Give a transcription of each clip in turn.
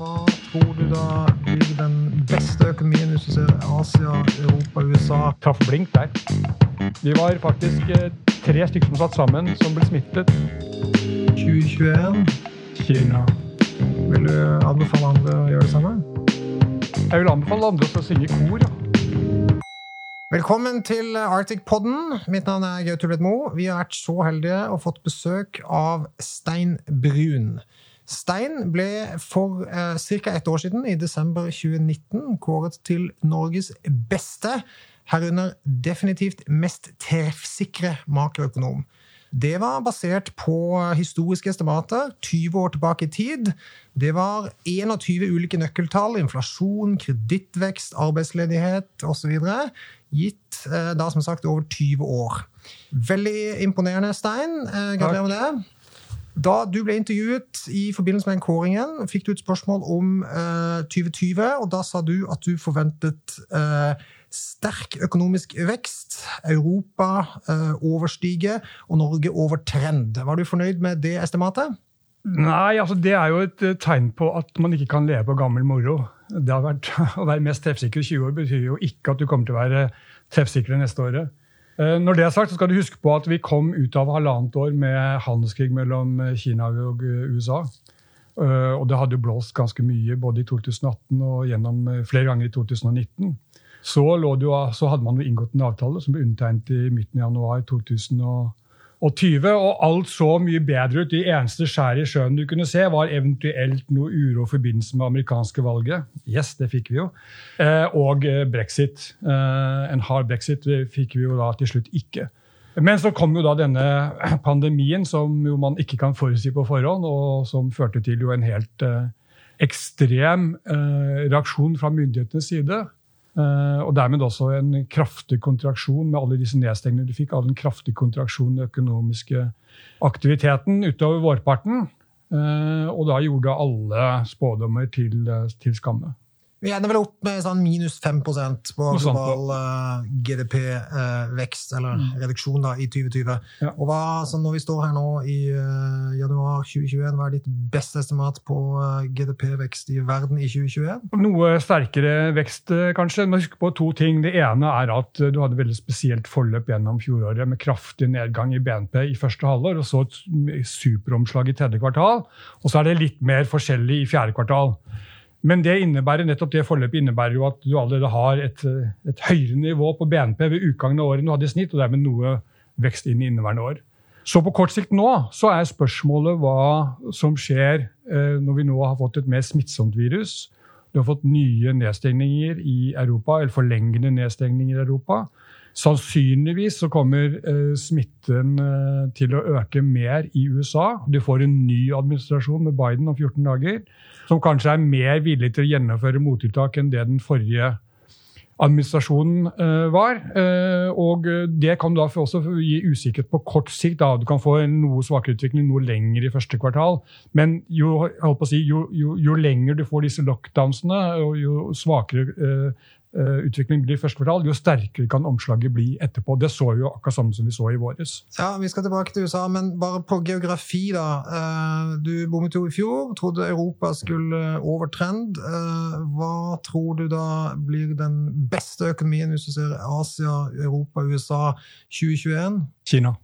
Hva tror du da blir den beste økonomien hvis du ser Asia, Europa, USA? Traff blink der. Vi var faktisk eh, tre stykker som satt sammen, som ble smittet. 2021. Kina. Vil du anbefale andre å gjøre det samme? Jeg vil anbefale andre å synge i kor. Ja. Velkommen til Arctic Podden. Mitt navn er Gaute Mo. Vi har vært så heldige og fått besøk av Stein Brun. Stein ble for eh, ca. ett år siden, i desember 2019, kåret til Norges beste, herunder definitivt mest treffsikre makroøkonom. Det var basert på historiske estimater 20 år tilbake i tid. Det var 21 ulike nøkkeltall, inflasjon, kredittvekst, arbeidsledighet osv. Gitt eh, da som sagt over 20 år. Veldig imponerende, Stein. Eh, gratulerer med det. Da du ble intervjuet i forbindelse med den kåringen, fikk du et spørsmål om eh, 2020, og da sa du at du forventet eh, sterk økonomisk vekst, Europa eh, overstige og Norge over trend. Var du fornøyd med det estimatet? Nei, altså det er jo et tegn på at man ikke kan leve på gammel moro. Det har vært, Å være mest treffsikker i 20 år betyr jo ikke at du kommer til å være treffsikker neste året. Eh, når det er sagt, så skal du huske på at vi kom ut av halvannet år med handelskrig mellom eh, Kina og eh, USA. Og det hadde blåst ganske mye både i 2018 og gjennom flere ganger i 2019. Så, jo, så hadde man jo inngått en avtale som ble undertegnet i midten av januar 2019 og 20, og alt så mye bedre ut. De eneste skjæret i sjøen du kunne se, var eventuelt noe uro i forbindelse med amerikanske valget. Yes, det fikk vi jo. Eh, og eh, brexit. Eh, en hard brexit fikk vi jo da til slutt ikke. Men så kom jo da denne pandemien, som jo man ikke kan forutsi på forhånd, og som førte til jo en helt ekstrem reaksjon fra myndighetenes side. Uh, og dermed også en kraftig kontraksjon med alle disse nedstengningene du fikk. all en kraftig kontraksjon i den økonomiske aktiviteten utover vårparten. Uh, og da gjorde alle spådommer til, til skamme. Vi ender vel opp med sånn minus 5% på global uh, eh, GDP-vekst, uh, eller mm. reduksjon, da, i 2020. Ja. Og hva, sånn når vi står her nå i uh, januar 2021, hva er ditt beste estimat på GDP-vekst i verden i 2021? Noe sterkere vekst, kanskje. Men husk på to ting. Det ene er at du hadde veldig spesielt forløp gjennom fjoråret med kraftig nedgang i BNP i første halvår, og så et superomslag i tredje kvartal. Og så er det litt mer forskjellig i fjerde kvartal. Men det innebærer, nettopp det forløpet innebærer jo at du allerede har et, et høyere nivå på BNP ved utgangen av året enn du hadde i snitt, og dermed noe vekst inn i inneværende år. Så på kort sikt nå så er spørsmålet hva som skjer eh, når vi nå har fått et mer smittsomt virus. Du har fått nye nedstengninger i Europa, eller forlengende nedstengninger i Europa. Sannsynligvis så kommer eh, smitten eh, til å øke mer i USA. Du får en ny administrasjon med Biden om 14 dager som kanskje er mer villig til å gjennomføre mottiltak enn det den forrige administrasjonen eh, var. Uh, og det kan da også gi usikkerhet på kort sikt. Da. Du kan få en noe svakere utvikling noe lenger i første kvartal. Men jo, si, jo, jo, jo lenger du får disse lockdownsene, og jo svakere Eh, utvikling blir i første kvartal, jo sterkere kan omslaget bli etterpå. Det så jo akkurat samme som vi så i våres. Ja, Vi skal tilbake til USA, men bare på geografi, da. Eh, du bommet jo i fjor, trodde Europa skulle over trend. Eh, hva tror du da blir den beste økonomien hvis du ser Asia, Europa, USA 2021? Kina.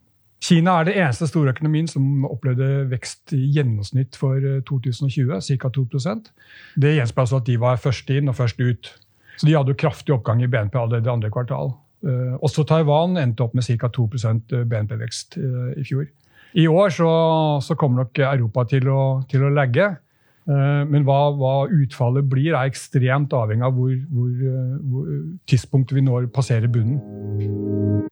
Kina er det eneste store økonomien som opplevde vekst i gjennomsnitt for 2020, ca. 2% Det gjenspeiler altså at de var først inn og først ut. Så de hadde jo kraftig oppgang i BNP allerede i andre kvartal. Uh, også Taiwan endte opp med ca. 2% BNP-vekst uh, i fjor. I år så, så, kommer nok Europa til å, til å legge. Men hva, hva, utfallet blir, er ekstremt avhengig av hvor, hvor, hvor tidspunktet vi når passerer bunnen.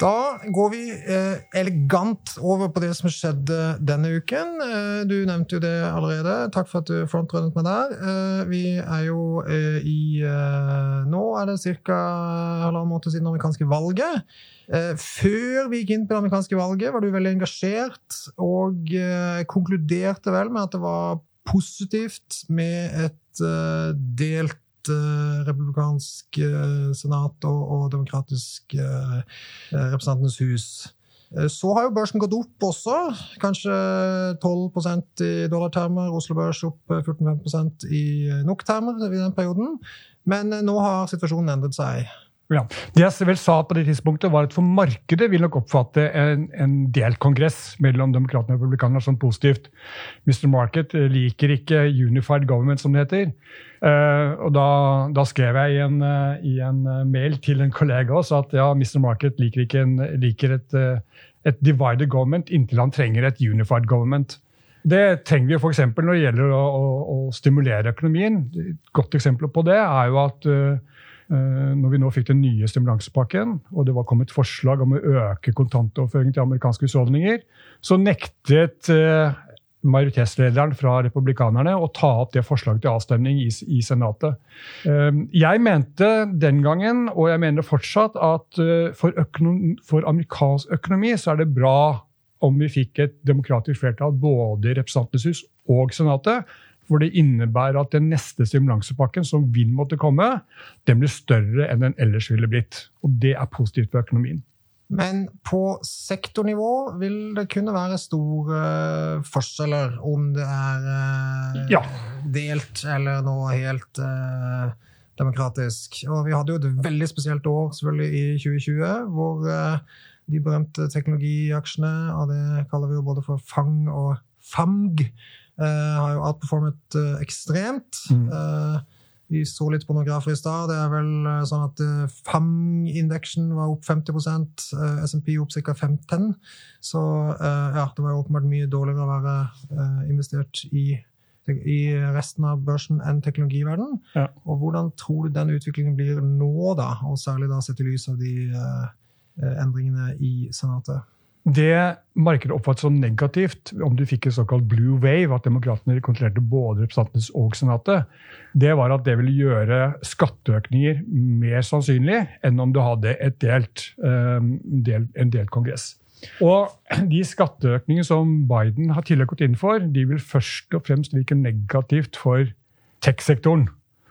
Da går vi eh, elegant over på det som skjedde denne uken. Eh, du nevnte jo det allerede. Takk for at du frontrunnet meg der. Eh, vi er jo eh, i eh, Nå er det ca. halvannen måned siden det amerikanske valget. Eh, før vi gikk inn på det amerikanske valget, var du veldig engasjert og konkluderte vel med at det var positivt med et delt republikansk eh, senat og, og demokratisk eh, Representantenes hus. Eh, så har jo børsen gått opp også. Kanskje 12% i dollartermer. Oslo Børs opp 14-15 i NOK-termer i den perioden. Men nå har situasjonen endret seg. Ja. Det jeg vel sa på det tidspunktet, var at for markedet vil nok oppfatte en, en delt kongress mellom demokratene og republikanerne som positivt. Mr. Market liker ikke unified government, som det heter. Uh, og da, da, skrev jeg i en, uh, i en, eh, mail til en kollega også at ja, Mr. Market liker, en, liker et, uh, et divided government inntil han trenger et unified government. Det trenger vi f.eks. når det gjelder å, å, å, stimulere økonomien. Et godt eksempel på det er jo at Eh, når vi nå fikk den nye stimulansepakken, og det var kommet forslag om å øke kontantoverføringen til amerikanske husholdninger, så nektet eh, majoritetslederen fra republikanerne å ta opp det forslaget til avstemning i, i, Senatet. Eh, jeg mente den gangen, og jeg mener fortsatt, at for, økonom, for amerikansk økonomi så er det bra om vi fikk et demokratisk flertall både i Representantenes hus og Senatet. For det innebærer at den neste stimulansepakken som vil måtte komme, den blir større enn den ellers ville blitt. Og det er positivt for økonomien. Men på sektornivå vil det kunne være store forskjeller om det er uh, ja. delt eller noe helt uh, demokratisk. Og vi hadde jo et veldig spesielt år selvfølgelig i 2020, hvor de berømte teknologiaksjene, og det kaller vi jo både for FANG og FAMG, har jo outperformet uh, ekstremt. Mm. Uh, vi så litt på noen grafer i stad. Det er vel sånn at FAM-indeksen var opp 50 uh, SMP opp ca. 15 Så ja, det var åpenbart mye dårligere å være investert i, i resten av børsen enn teknologiverdenen. Ja. Og hvordan tror du den utviklingen blir nå, da? Og særlig da sett i lys av de endringene i Senatet? Det markedet oppfattet som negativt, om du fikk en såkalt blue wave, at demokratene kontrollerte både representantenes og Senatet, det var at det ville gjøre skatteøkninger mer sannsynlig enn om du hadde delt, del, en delt kongress. Og de skatteøkningene som Biden har tidligere gått inn for, de vil først og fremst virke negativt for tech-sektoren.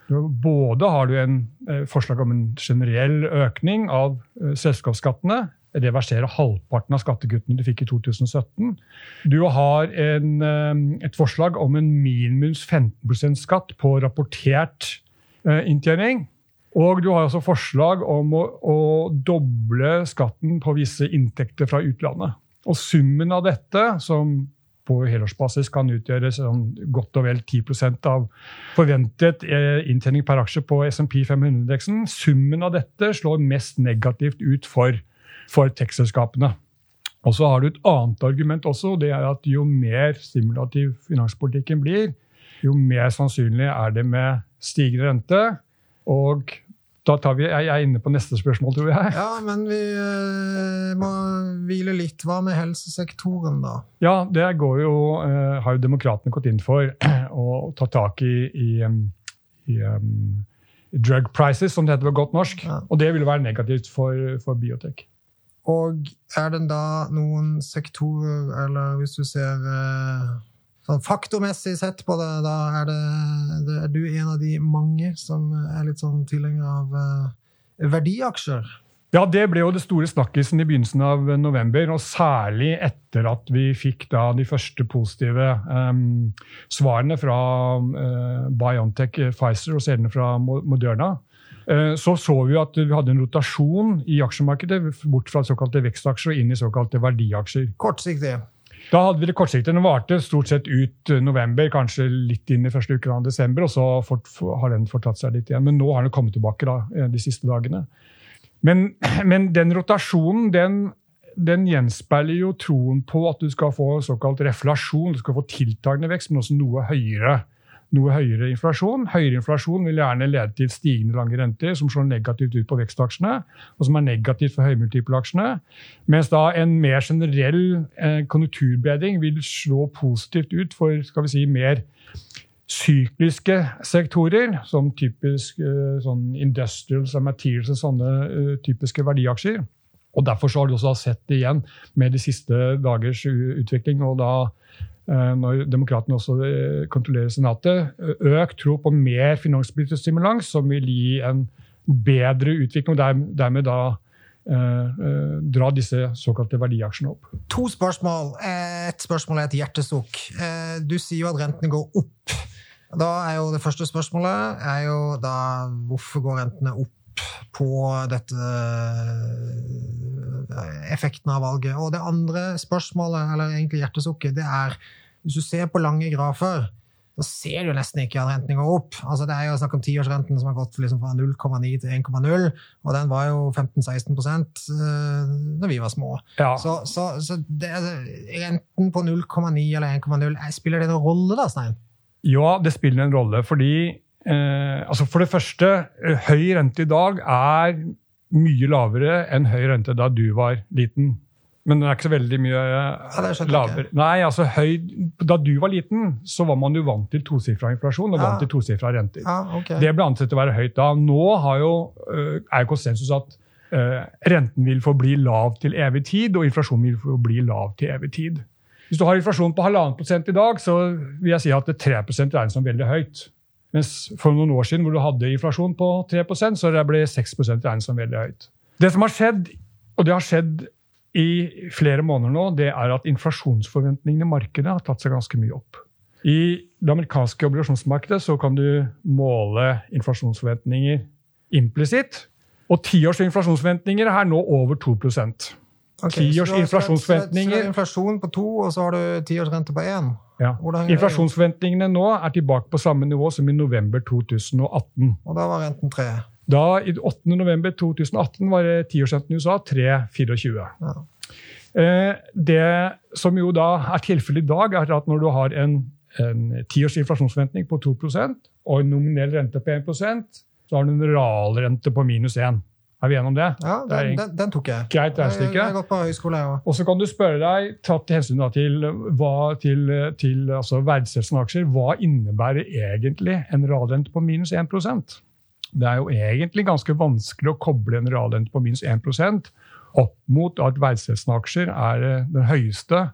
Både har du en eh, forslag om en generell økning av eh, selskapsskattene, reversere halvparten av skattekuttene du fikk i 2017. Du har en, eh, et forslag om en minimums 15% skatt på rapportert eh, inntjening. Og du har også forslag om å, å, doble skatten på visse inntekter fra utlandet. Og summen av dette, som på helårsbasis kan utgjøre sånn godt og vel 10% av forventet eh, inntjening per aksje på SMP 500-indeksen, summen av dette slår mest negativt ut for for tech-selskapene. Og så har du et annet argument også, det er at jo mer stimulativ finanspolitikken blir, jo mer sannsynlig er det med stigende rente. Og da tar vi, jeg er inne på neste spørsmål, tror jeg. Ja, men vi uh, må hvile litt. Hva med helsesektoren, da? Ja, det går jo, uh, har jo demokratene gått inn for å ta tak i, i, i um, drug prices, som det heter på godt norsk. Ja. Og det vil være negativt for, for biotek. Og er det da noen sektorer, eller hvis du ser eh, sånn faktormessig sett på det, da er, det, er du en av de mange som er litt sånn tilhenger av eh, verdiaksjer? Ja, det ble jo det store snakkisen i begynnelsen av november, og særlig etter at vi fikk da de første positive um, svarene fra uh, Biontech, Pfizer og senere fra Moderna. Eh, så så vi at vi hadde en rotasjon i aksjemarkedet bort fra såkalte vekstaksjer og inn i såkalte verdiaksjer. Kortsiktig. Da hadde vi det kortsiktig. Den varte stort sett ut eh, november, kanskje litt inn i første uke av desember, og så har den fortatt seg litt igjen. Men nå har den kommet tilbake da, eh, de siste dagene. Men, men den rotasjonen den, den, gjenspeiler jo troen på at du skal få såkalt reflasjon, du skal få tiltagende vekst, men også noe høyere noe høyere inflasjon. Høyere inflasjon vil gjerne lede til stigende lange renter, som slår negativt ut på vekstaksjene, og som er negativt for høymultipelaksjene. Mens da en mer generell eh, konjunkturbedring vil slå positivt ut for skal vi si, mer sykliske sektorer, som typisk eh, sånn industrials og materials og sånne uh, typiske verdiaksjer. Og Derfor så har du også sett det igjen med de siste dagers utvikling. og da Eh, når demokratene også eh, kontrollerer Senatet, økt tro på mer finanspolitisk stimulans, som vil gi en bedre utvikling, og dermed da eh, dra disse såkalte verdiaksjene opp. To spørsmål. Et spørsmål er et hjertesukk. Du sier jo at rentene går opp. Da er jo Det første spørsmålet er jo da hvorfor går rentene opp på dette effekten av valget? Og det andre spørsmålet, eller egentlig hjertesukket, det er hvis du ser på lange grafer så ser du nesten ikke at renten går opp. Altså, det er jo snakk om tiårsrenten som har gått liksom fra 0,9 til 1,0, og den var jo 15-16 uh, da vi var små. Ja. Så, så, så det, renten på 0,9 eller 1,0, spiller det noen rolle da, Stein? Ja, det spiller en rolle. Fordi eh, altså For det første, eh, høy rente i dag er mye lavere enn høy rente da du var liten. Men den er ikke så veldig mye ja, lavere. Nei, altså høy, Da du var liten, så var man jo vant til tosifra inflasjon og ja. vant til tosifra renter. Ja, okay. Det ble ansett å være høyt da. Nå jo, øh, er jo konsensus at uh, renten vil forbli lav til evig tid, og inflasjonen vil forbli lav til evig tid. Hvis du har inflasjon på halvannen prosent i dag, så vil jeg si at 3% regnes som veldig høyt. Mens for noen år siden hvor du hadde inflasjon på 3% så ble 6 regnet som veldig høyt. Det som har skjedd, og det har skjedd i flere måneder nå, det er at inflasjonsforventningene i markedet har tatt seg ganske mye opp. I det amerikanske obligasjonsmarkedet så kan du måle inflasjonsforventninger implisitt. Og tiårs inflasjonsforventninger er nå over 2 Okay, tiårs inflasjonsforventninger. Inflasjon på to, og så har du tiårsrente på én? Ja. Inflasjonsforventningene nå er tilbake på samme nivå som i november 2018. Og da var renten tre? Da, i 8. november 2018 var tiårsrenten i USA 3,24. Ja. Eh, det som jo da er tilfellet i dag, er at når du har en, en tiårs inflasjonsforventning på 2 og en nominell rente på 1% så har du en realrente på minus 1. Er vi enige om det? Ja, den, den, den tok jeg. Greit regnestykke. Jeg har gått på høyskole, ja. Og så kan du spørre deg, tatt hensyn til, hva, til, til altså verdsettelse aksjer, hva innebærer egentlig en realrente på minus 1% Det er jo egentlig ganske vanskelig å koble en realrente på minus 1% opp mot at verdsettelsen aksjer er eh, den høyeste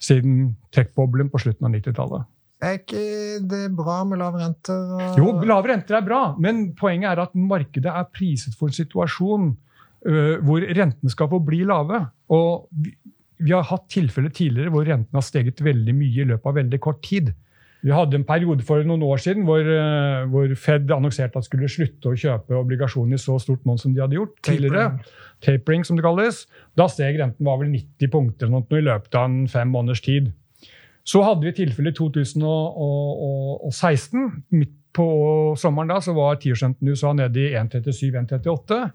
siden tech-boblen på slutten av 90-tallet. Er ikke det bra med lave renter? Jo, lave renter er bra, men poenget er at markedet er priset for en situasjon uh, hvor rentene skal forbli lave. Og vi, vi har hatt tilfeller tidligere hvor rentene har steget veldig mye i løpet av veldig kort tid. Vi hadde en periode for noen år siden hvor, hvor Fed annonserte at de skulle slutte å kjøpe obligasjoner i så stort monn som de hadde gjort tidligere. Tapering. Tapering, som det kalles. Da steg renten var vel 90 punkter i løpet av en fem måneders tid. Så hadde vi tilfellet i 2016. Midt på sommeren da, så var tiårsrenten i USA nede i 1,37-1,38.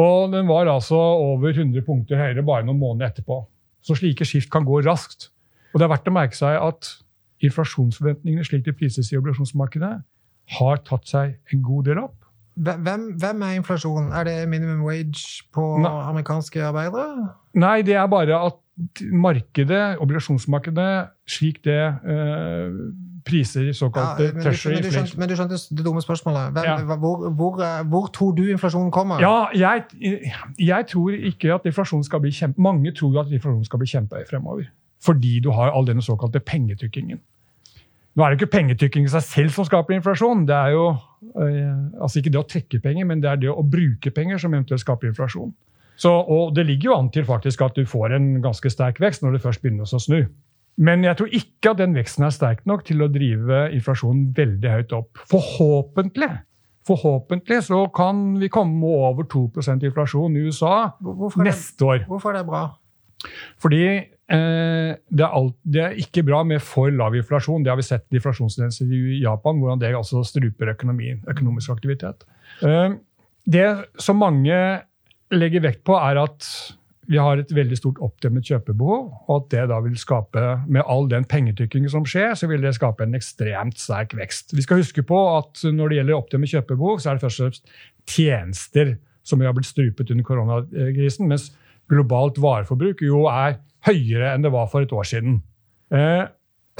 Og den var altså over 100 punkter høyere bare noen måneder etterpå. Så slike skift kan gå raskt. Og det er verdt å merke seg at inflasjonsforventningene slik de prises i obligasjonsmarkedet, har tatt seg en god del opp. Hvem, hvem, er inflasjon? Er det minimum wage på Nei. amerikanske arbeidere? Nei, det er bare at markedet, obligasjonsmarkedet, slik det eh, priser såkalte ja, treasury men, du skjønte, men du skjønte det dumme spørsmålet. Hvem, ja. hvor, hvor, eh, hvor, tror du inflasjonen kommer? Ja, jeg, jeg, tror ikke at inflasjonen skal bli kjempe... Mange tror at inflasjonen skal bli kjempehøy fremover. Fordi du har all denne såkalte pengetrykkingen. Nå er det ikke pengetykking i seg selv som skaper inflasjon. Det er jo eh, altså ikke det å trekke penger, men det er det å bruke penger som eventuelt skaper inflasjon. Så, og det ligger jo an til faktisk at du får en ganske sterk vekst når det først begynner å snu. Men jeg tror ikke at den veksten er sterk nok til å drive inflasjonen veldig høyt opp. Forhåpentlig Forhåpentlig så kan vi komme over 2% inflasjon i USA neste år. Hvorfor er det bra? Fordi eh, det, er alt, det, er ikke bra med for lav inflasjon. Det har vi sett i inflasjonstendenser i Japan, hvordan det altså struper økonomien, økonomisk aktivitet. Eh, det som mange legger vekt på, er at vi har et veldig stort oppdemmet kjøpebehov, og at det da vil skape, med all den pengetykkingen som skjer, så vil det skape en ekstremt sterk vekst. Vi skal huske på at når det gjelder oppdemmet kjøpebehov, så er det først og fremst tjenester som har blitt strupet under koronakrisen, mens globalt vareforbruk jo er høyere enn det var for et år siden. Eh,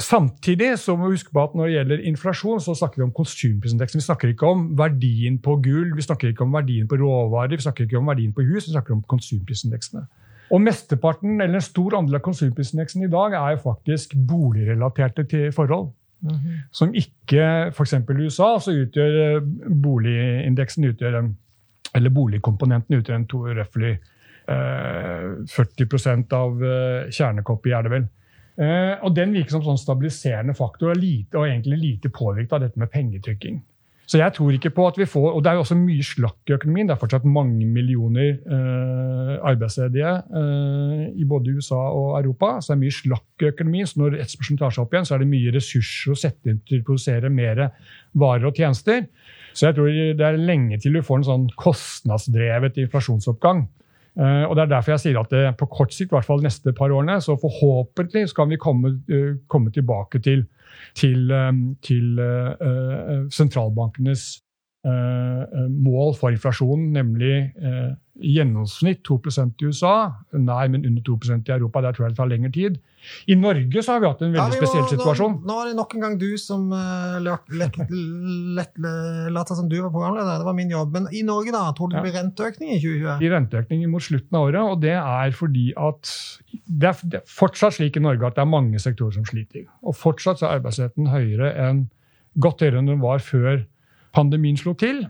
Samtidig så må vi huske på at når det gjelder inflasjon, så snakker vi om konsumprisindeksen. Vi snakker ikke om verdien på gull, vi snakker ikke om verdien på råvarer, vi snakker ikke om verdien på hus, vi snakker om konsumprisindeksene. Og mesteparten, eller En stor andel av konsumprisindeksen i dag er jo faktisk boligrelaterte forhold. Mm -hmm. Som ikke F.eks. i USA så utgjør boligindeksen utgjør en, eller boligkomponenten utgjør en to, røftlig eh, 40 av eh, kjernekopi, er det vel. Eh, og Den virker som sånn stabiliserende faktor og, lite, og egentlig lite påvirket av dette med pengetrykking. Så jeg tror ikke på at vi får, og Det er jo også mye slakk i økonomien. Det er fortsatt mange millioner eh, arbeidsledige eh, i både USA og Europa. Så det er mye slakk i økonomien. Så når etterspørselen tar seg opp igjen, så er det mye ressurser å sette inn til å produsere mer varer og tjenester. Så jeg tror det er lenge til du får en sånn kostnadsdrevet inflasjonsoppgang. Uh, og det er derfor jeg sier at det, på kort sikt, i hvert fall de neste par årene, så forhåpentlig skal vi komme, uh, komme tilbake til til, til uh, sentralbankenes mål for inflasjonen, nemlig i gjennomsnitt 2 i USA. Nei, men under 2% i Europa. Der tror jeg det tar lengre tid. I Norge så har vi hatt en veldig ja, spesiell situasjon. Nå, nå er det nok en gang du som uh, lata som du var programleder. Det var min jobb. Men i Norge, da? Tror du det blir renteøkning i 2020? I renteøkning mot slutten av året. Og det er fordi at det er, det er fortsatt slik i Norge at det er mange sektorer som sliter. Og fortsatt så er arbeidsledigheten høyere enn godt høyere enn den var før pandemien slo til.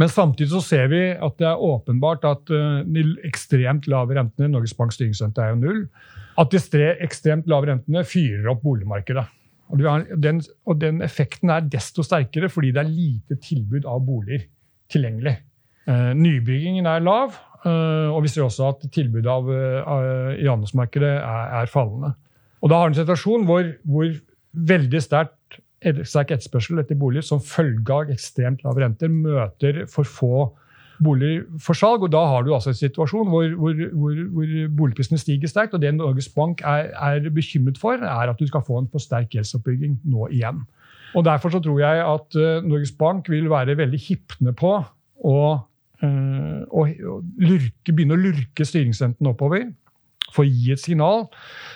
Men samtidig så ser vi at det er åpenbart at uh, de ekstremt lave rentene Norges Banks styringsrente er jo null. At de ekstremt lave rentene fyrer opp boligmarkedet. Og den, og den, effekten er desto sterkere fordi det er lite tilbud av boliger tilgjengelig. Uh, nybyggingen er lav, uh, og vi ser også at tilbudet av, i handelsmarkedet er, er, fallende. Og da har du en situasjon hvor, hvor veldig sterkt sterk etterspørsel etter boliger som følge av ekstremt lave renter møter for få boliger for salg. og Da har du altså en situasjon hvor, hvor, hvor, hvor boligprisene stiger sterkt. og Det Norges Bank er, er, bekymret for, er at du skal få en for sterk gjeldsoppbygging nå igjen. Og Derfor så tror jeg at uh, Norges Bank vil være veldig hipne på å, å, å lurke, begynne å lurke styringsrenten oppover for å gi et signal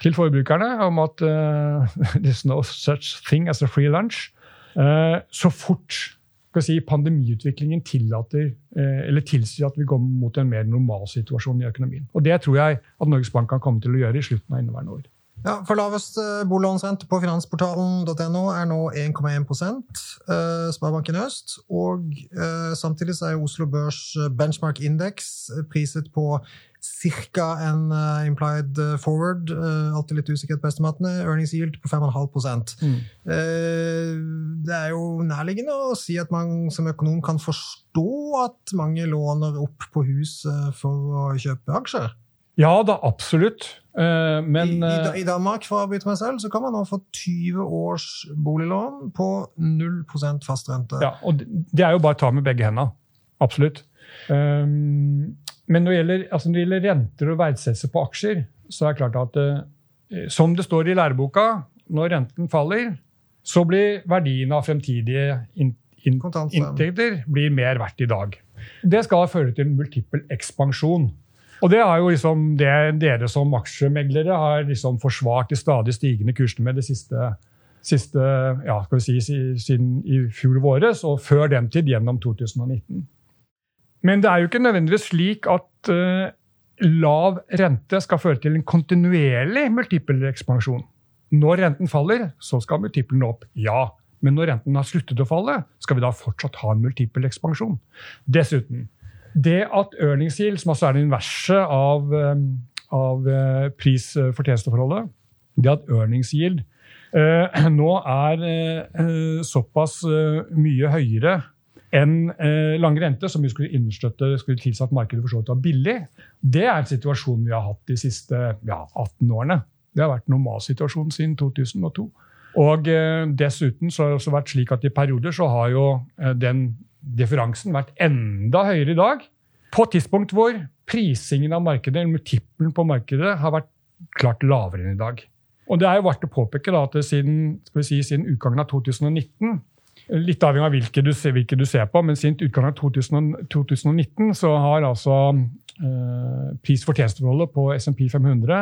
til forbrukerne om at uh, there's no such thing as a free lunch. Uh, så fort si, pandemiutviklingen tillater, uh, eller tilsier at vi går mot en mer normal situasjon i økonomien. Og Det tror jeg at Norges Bank kan komme til å gjøre i slutten av inneværende år. Ja, for Lavest boliglånsrente på finansportalen.no er nå 1,1 eh, Sparebanken Øst. Og eh, samtidig er Oslo Børs benchmark indeks priset på ca. en uh, implied eh, forward. Uh, alltid litt usikkerhet på estimatene. Earnings yield på 5,5 mm. uh, Det er jo nærliggende å si at man som økonom kan forstå at mange låner opp på huset for å kjøpe aksjer. Ja da, absolutt. men I, i, I, Danmark for å bytte meg selv, så kan man nå få 20 års boliglån på 0 fast rente. Ja, og Det er jo bare å ta med begge hendene. Absolutt. Um, men når det, gjelder, altså når det gjelder renter og verdsettelse på aksjer, så er det klart at eh, som det står i læreboka, når renten faller, så blir verdien av fremtidige in, in, inntekter blir mer verdt i dag. Det skal føre til multiple ekspansjon. Og det er jo liksom det dere som aksjemeglere har liksom forsvart de stadig stigende kursene med det siste, siste ja, skal vi si, siden i fjor våres, og før den tid gjennom 2019. Men det er jo ikke nødvendigvis slik at uh, lav rente skal føre til en kontinuerlig multipelekspansjon. Når renten faller, så skal multiplen opp. Ja. Men når renten har sluttet å falle, skal vi da fortsatt ha en multippelekspansjon. Dessuten, det at earnings yield, som altså er det inverse av, eh, av uh, pris-fortjenesteforholdet, det at earnings yield eh, nå er eh, såpass mye høyere enn eh, lang rente, som vi skulle understøtte, skulle tilsi at markedet for så vidt var billig. Det er en situasjon vi har hatt de siste ja, 18 årene. Det har vært normalsituasjonen siden 2002. Og eh, Dessuten så har det også vært slik at i perioder så har jo eh, den differansen vært enda høyere i dag. På et tidspunkt hvor prisingen av markedet, eller multiplen på markedet, har vært klart lavere enn i dag. Og Det er jo verdt å påpeke da, at siden, si, siden utgangen av 2019 Litt avhengig av hvilke du, hvilke du ser på, men siden utgangen av 2019 så har altså eh, pris for tjenesteforholdet på SMP 500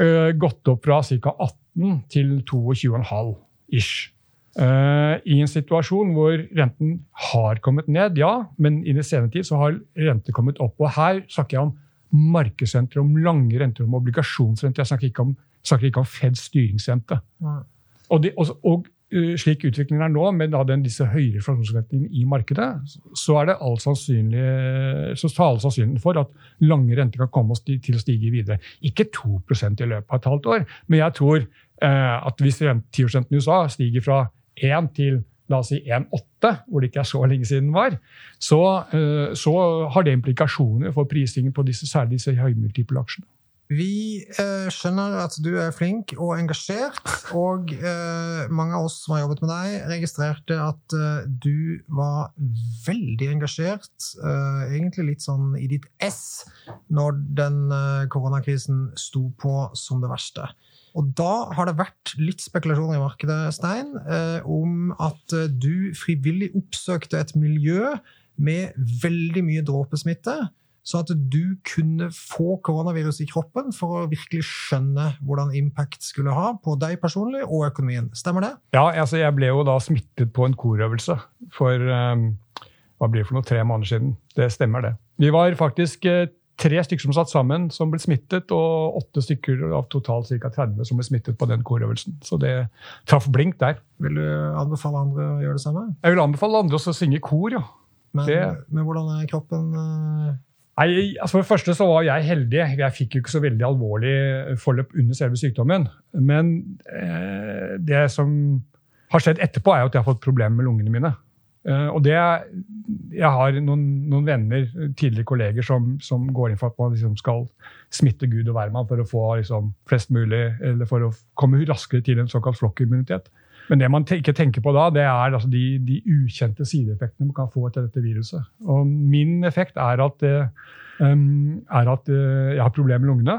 eh, gått opp fra ca. 18 til 22,5 ish. Eh, I en situasjon hvor renten har kommet ned, ja, men i den senere tid så har rente kommet opp. Og her snakker jeg om markedsrenter, om lange renter, om obligasjonsrenter. Jeg snakker ikke om, snakker ikke om Feds styringsrente. Og, de, og, og uh, slik utviklingen er nå, med da den, disse høyere inflasjonsforventningene i markedet, så er det all sannsynlig, så tar all sannsynligheten for at lange renter kan komme til å stige videre. Ikke 2% i løpet av et halvt år, men jeg tror uh, at hvis 10 i USA stiger fra 1 til la oss si 1,8, hvor det ikke er så lenge siden var, så, uh, så har det implikasjoner for prisingen på disse, særlig disse høymultiple aksjene. Vi eh, skjønner at du er flink og engasjert, og eh, mange av oss som har jobbet med deg, registrerte at eh, du var veldig engasjert, eh, egentlig litt sånn i ditt ess, når den eh, koronakrisen sto på som det verste. Og da har det vært litt spekulasjoner i markedet, Stein, eh, om at du frivillig oppsøkte et miljø med veldig mye dråpesmitte så at du kunne få koronavirus i kroppen for å virkelig skjønne hvordan impact skulle ha på deg personlig og økonomien. Stemmer det? Ja, altså jeg ble jo da smittet på en korøvelse for um, hva blir det for noe, tre måneder siden. Det stemmer, det. Vi var faktisk tre stykker som satt sammen, som ble smittet, og åtte stykker av totalt ca. 30 som ble smittet på den korøvelsen. Så det traff blink der. Vil du anbefale andre å gjøre det samme? Jeg vil anbefale andre å synge kor, ja. Men, det... men hvordan er kroppen? Uh Nei, altså For det første så var jeg heldig. Jeg fikk jo ikke så veldig alvorlig forløp under selve sykdommen. Men eh, det som har skjedd etterpå, er jo at jeg har fått problemer med lungene mine. Eh, og det, Jeg har noen, noen venner, tidligere kolleger, som, som, går inn for at man liksom skal smitte Gud og hvermann for å få liksom, flest mulig, eller for å komme raskere til en såkalt flokkimmunitet. Men det man ikke tenker på da, det er altså de, de, ukjente sideeffektene man kan få etter dette viruset. Og min effekt er at, um, er at uh, jeg har problemer med lungene.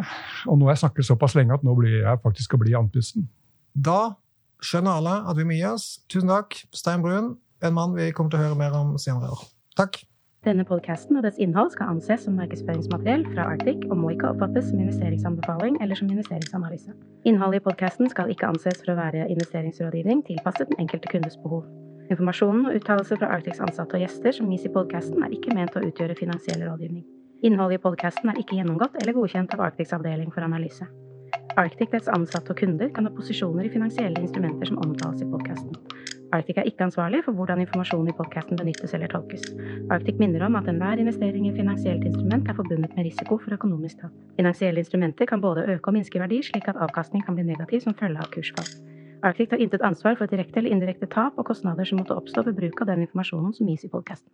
Og nå har jeg snakket såpass lenge at nå blir jeg faktisk å bli andpusten. Da skjønner alle at vi må gi oss. Tusen takk, Stein Brun, en mann vi kommer til å høre mer om senere år. Takk. Denne podkasten og dets innhold skal anses som markedsføringsmateriell fra Arctic og må ikke oppfattes som investeringsanbefaling eller som investeringsanalyse. Innholdet i podkasten skal ikke anses for å være investeringsrådgivning tilpasset den enkelte kundes behov. Informasjonen og uttalelser fra Arctics ansatte og gjester som gis i podkasten, er ikke ment å utgjøre finansiell rådgivning. Innholdet i podkasten er ikke gjennomgått eller godkjent av Arctics avdeling for analyse. Arctic, dets ansatte og kunder kan ha posisjoner i finansielle instrumenter som omtales i podkasten. Arctic er ikke ansvarlig for hvordan informasjonen i podkasten benyttes eller tolkes. Arctic minner om at enhver investering i finansielt instrument er forbundet med risiko for økonomisk tap. Finansielle instrumenter kan både øke og minske verdi, slik at avkastning kan bli negativ som følge av kursfall. Arctic tar intet ansvar for direkte eller indirekte tap og kostnader som måtte oppstå ved bruk av den informasjonen som gis i podkasten.